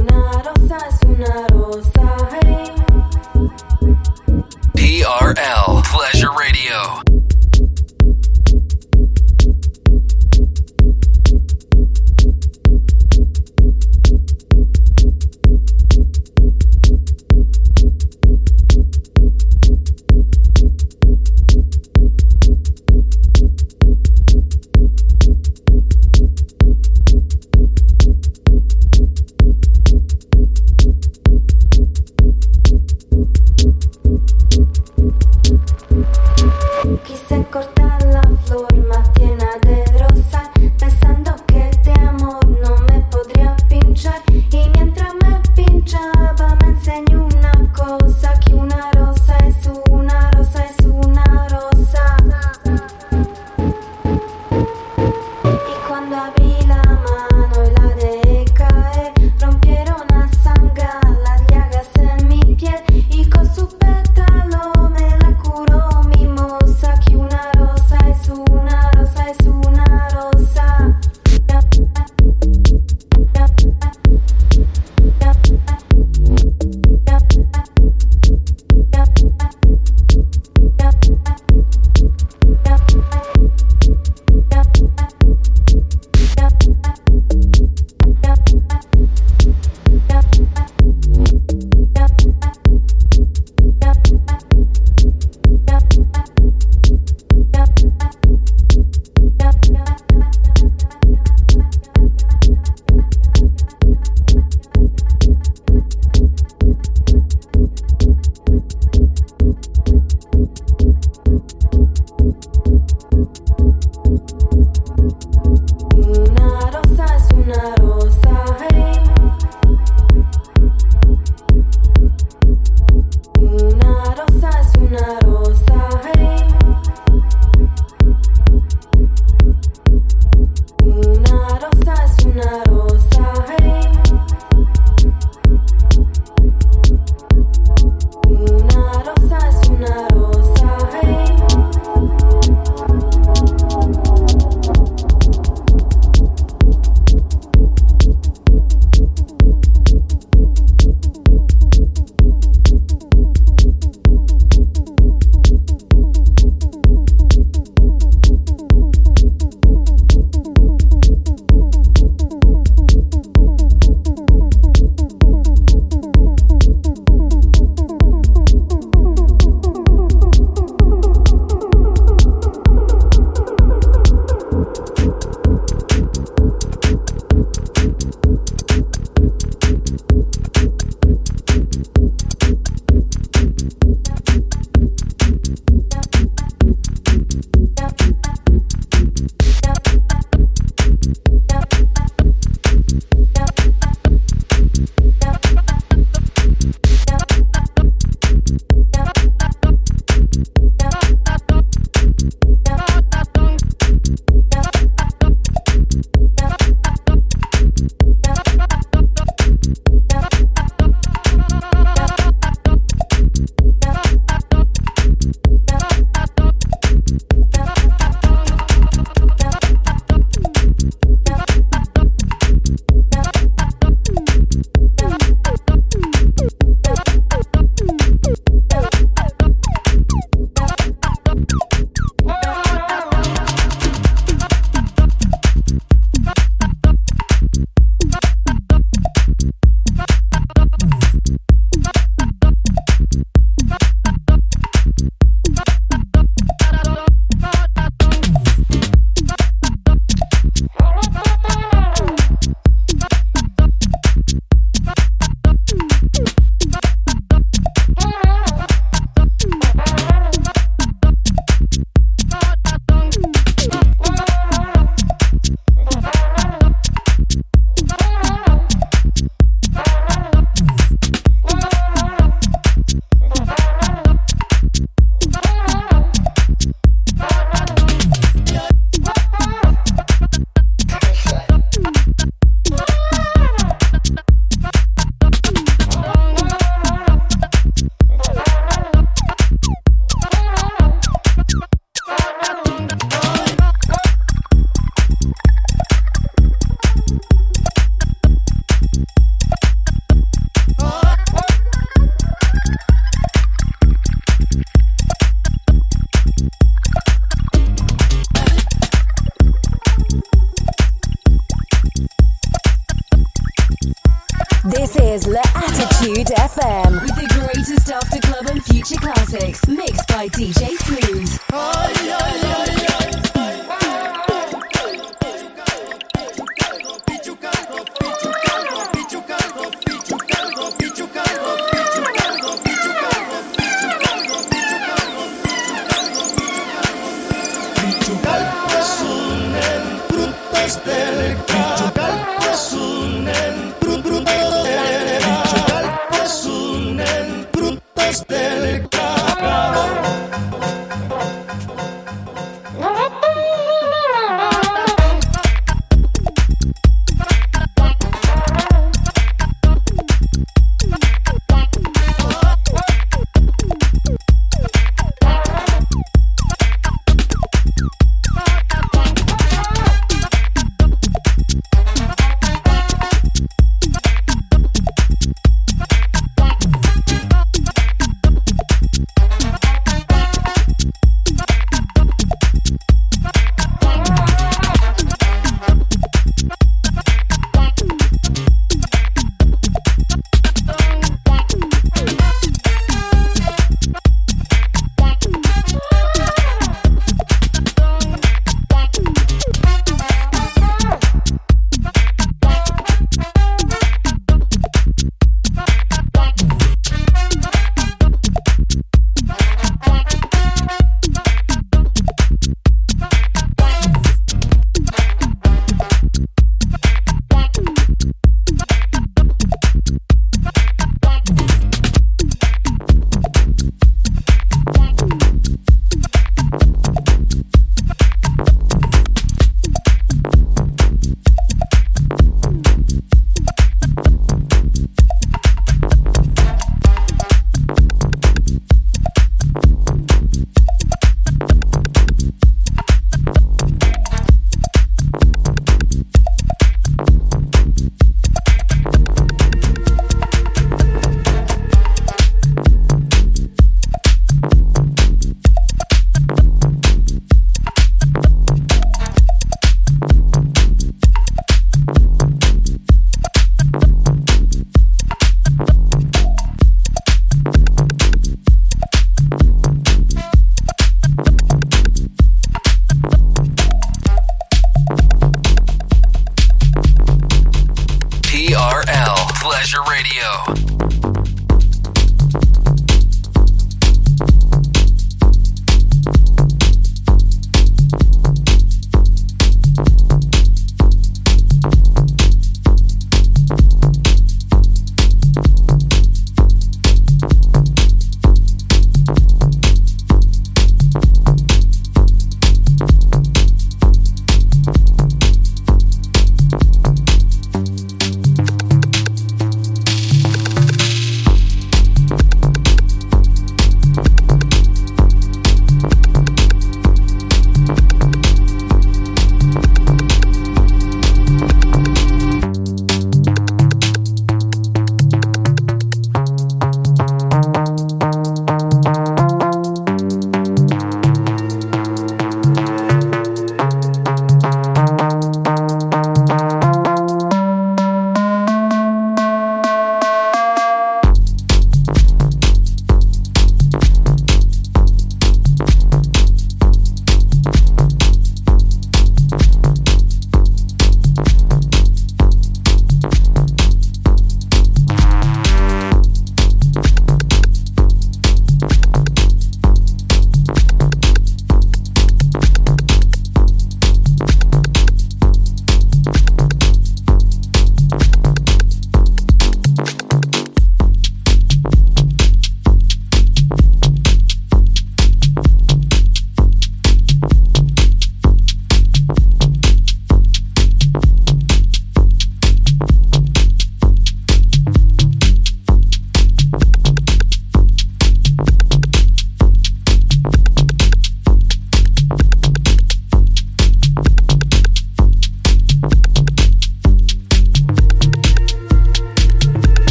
Una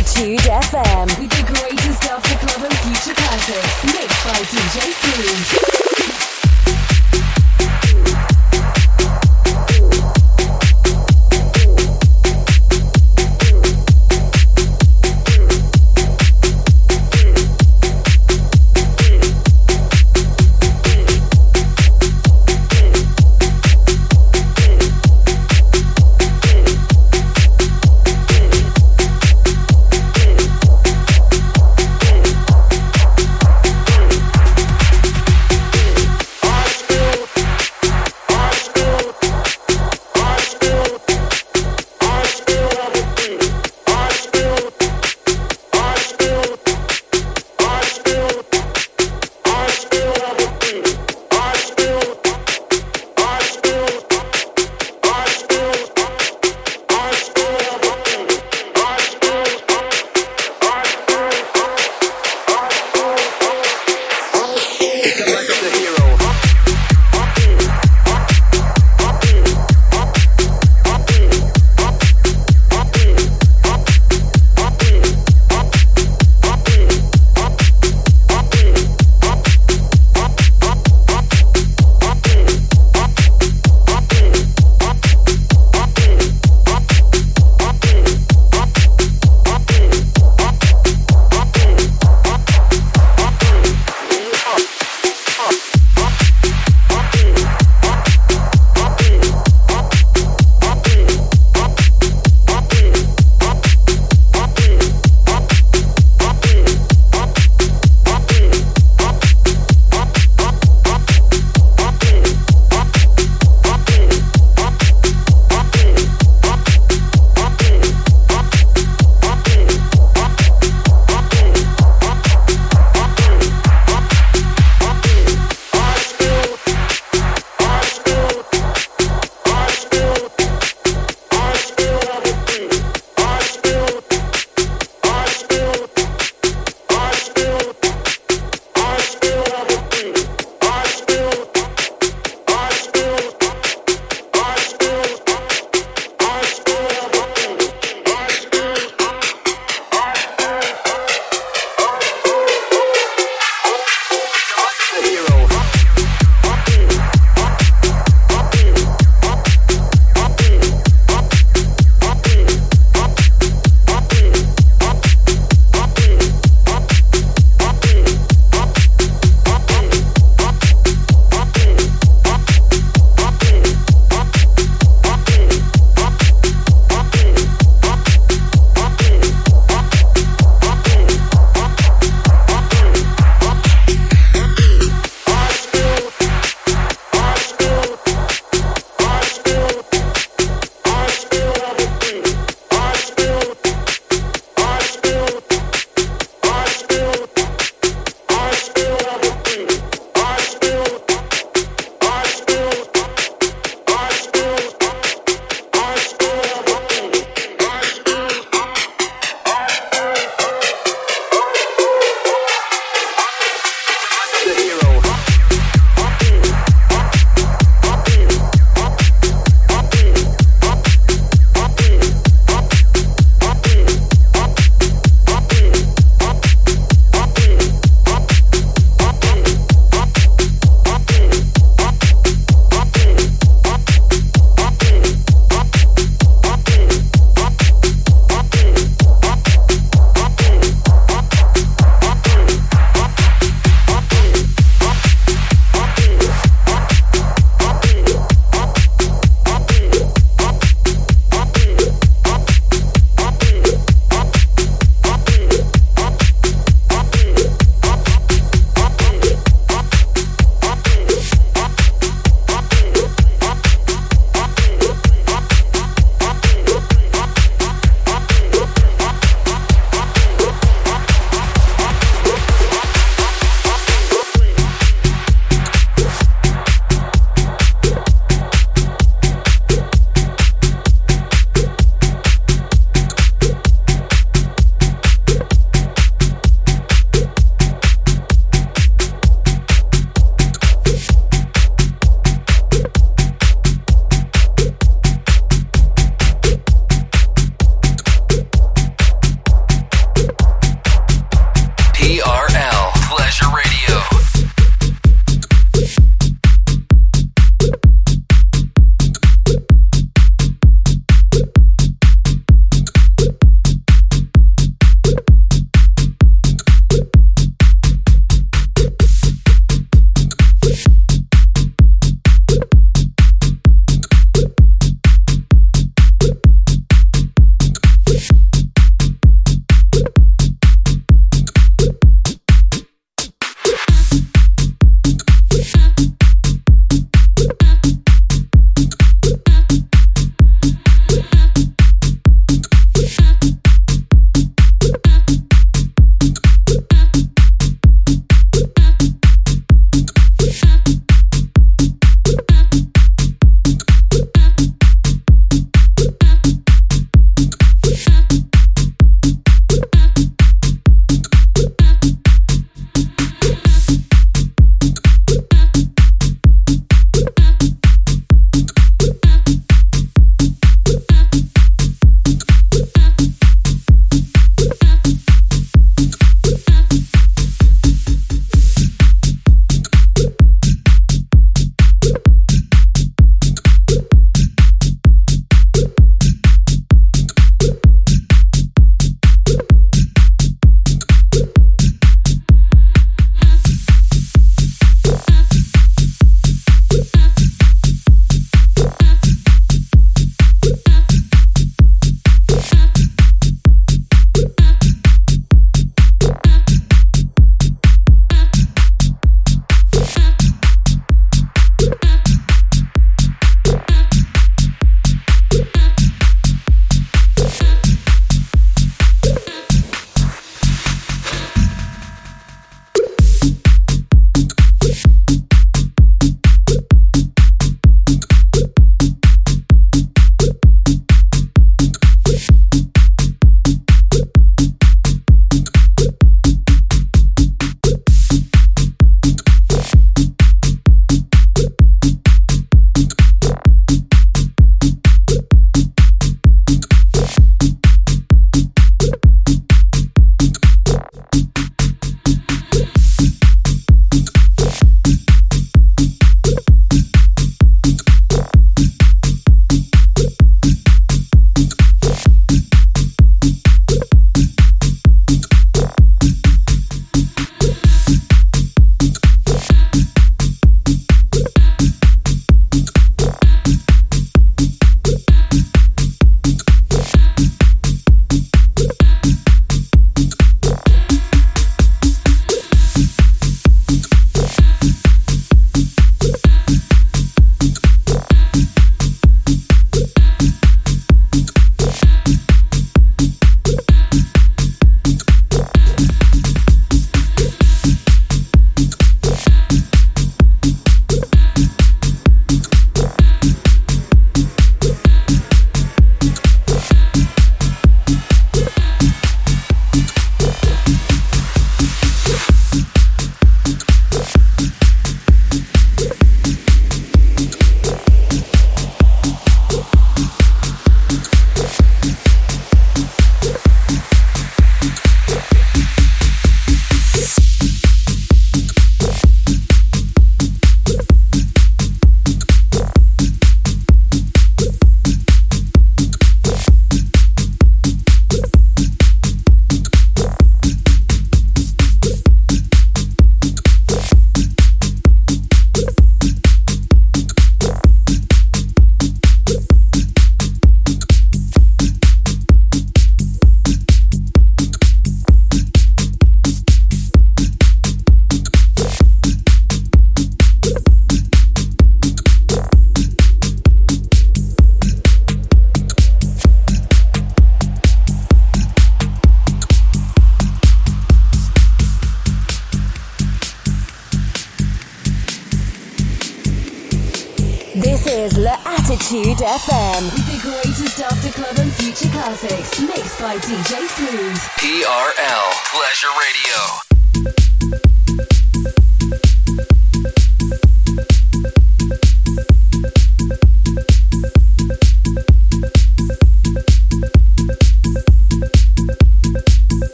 L'Attitude FM with the greatest after club and future classics mixed by DJ Smooth.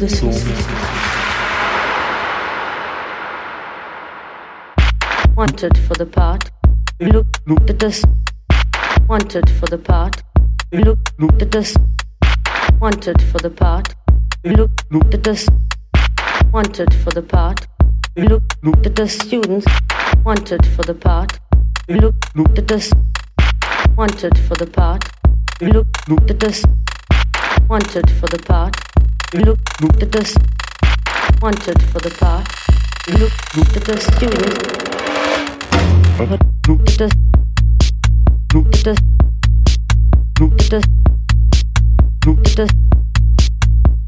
You the. Wanted for the part. Look, look at this. Wanted for the part. Look, look at this. Wanted for the part. Look, look at this wanted for the part. Look at the students wanted for the part. Look at the wanted for the part. Look at the wanted for the part. Look at the wanted for the part. Look at the students. Look at the look at the look at the look at the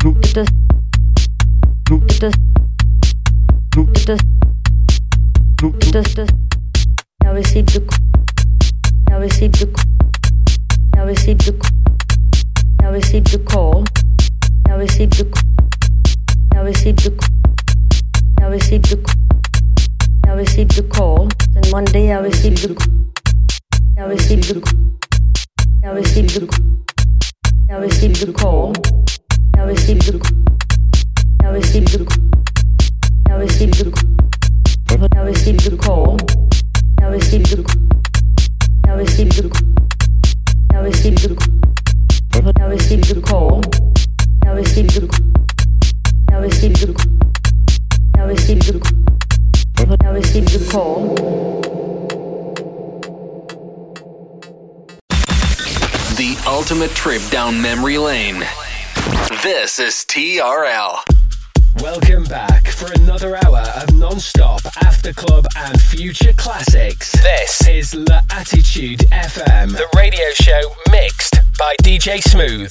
look at the Look at us. Look at us. Look at us. Now receive the. Now receive the. Now receive the. Now receive the call. Now receive the. Now receive the. Now receive the. Now receive the call. And one day I receive the. Now receive the. Now receive the. Now receive the call. Now receive the. Now receive the Now receive the Now receive the call. Now receive the Now receive the Now receive the Now receive the call. Now we receive the call. Now we receive the call. Now we receive the call. The. The ultimate trip down memory lane. This is TRL. Welcome back for another hour of non-stop after club and future classics. This is La Attitude FM, the radio show mixed by DJ Smooth.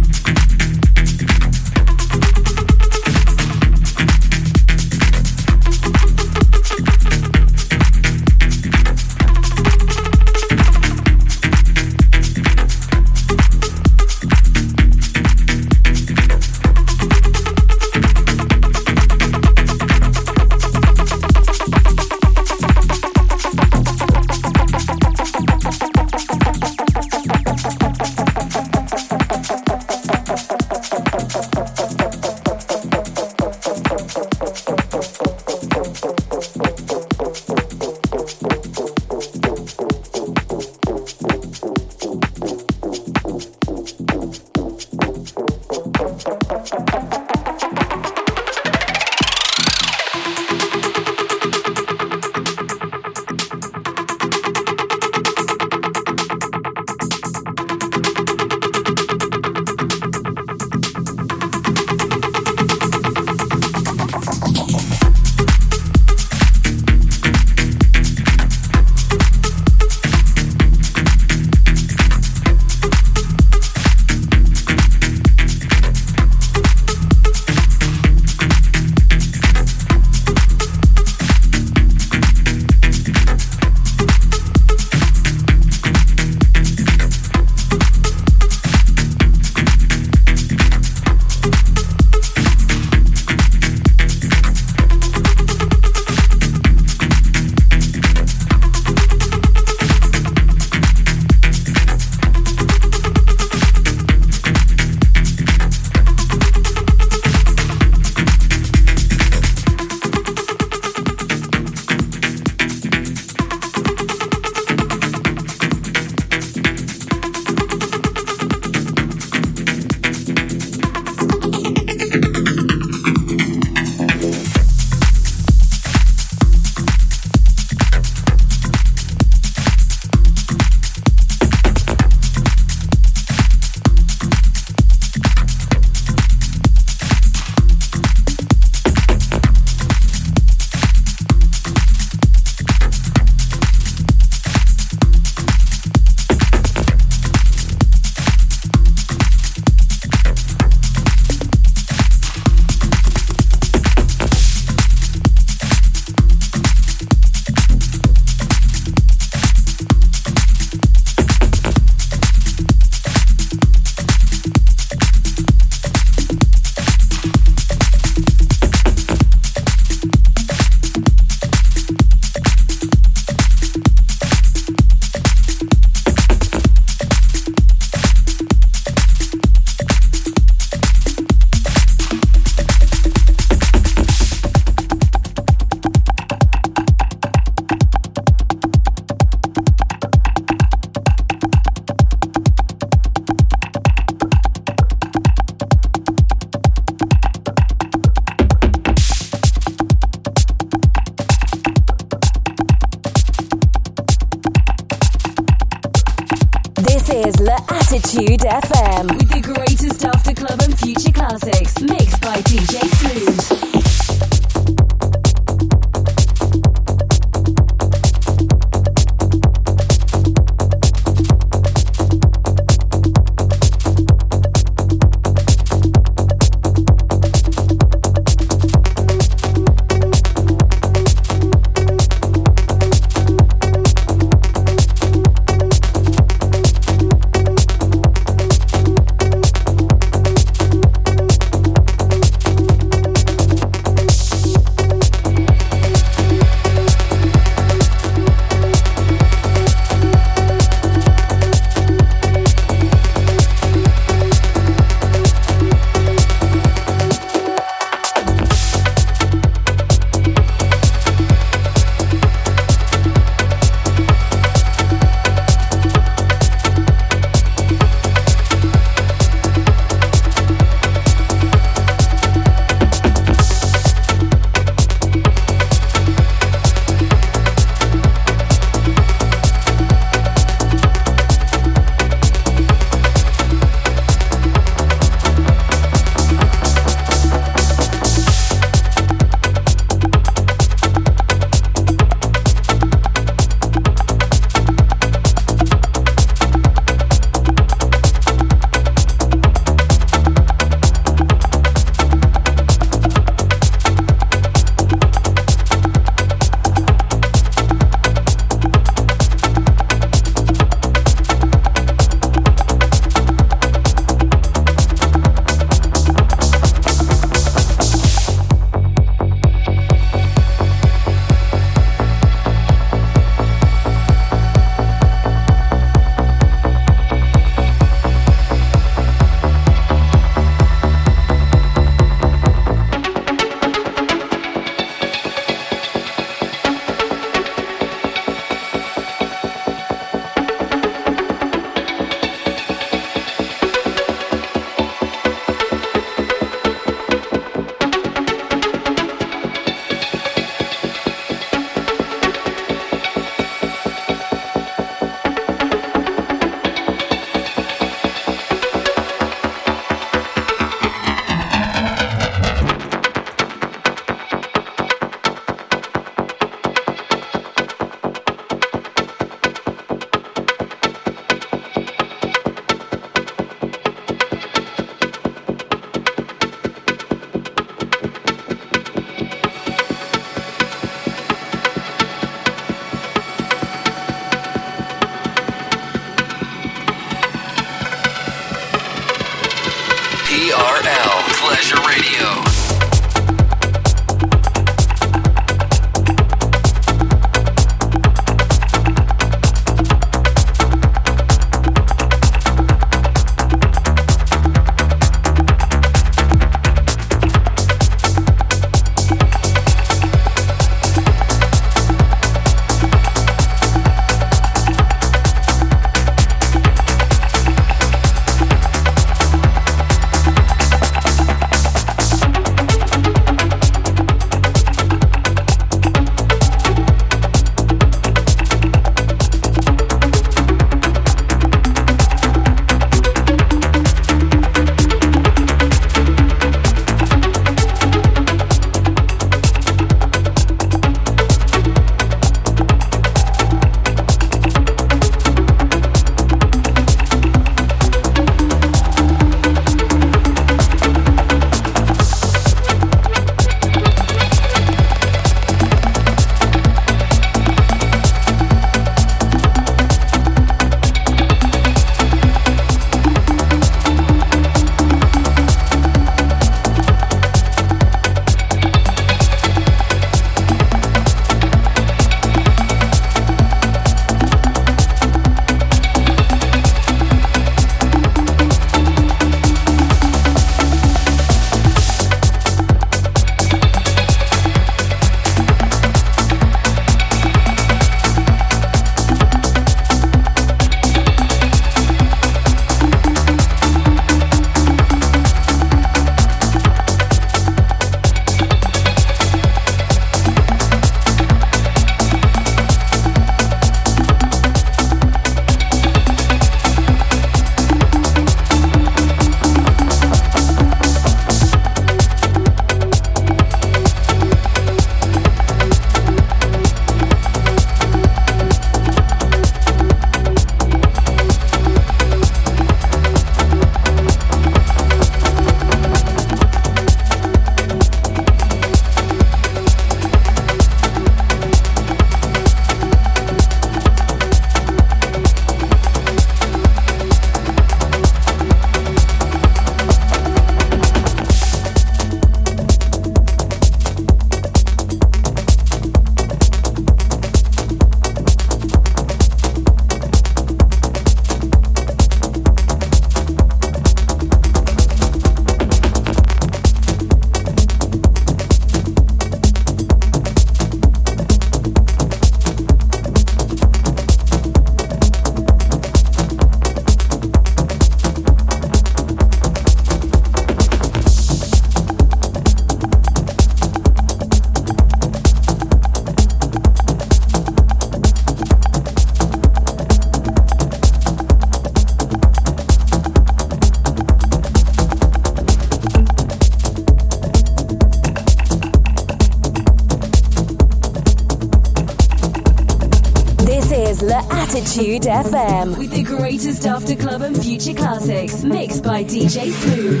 By DJ Smooth.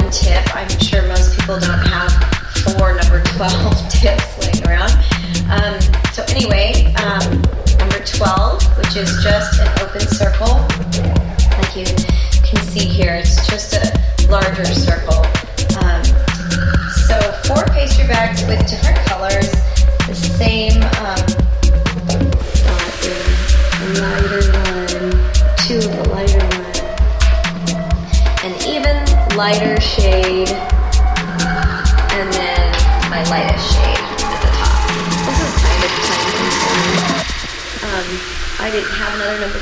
one tip. I'm sure most people don't have four number 12 tips laying around. Um, so, anyway, um, number 12, which is just an open circle, Thank you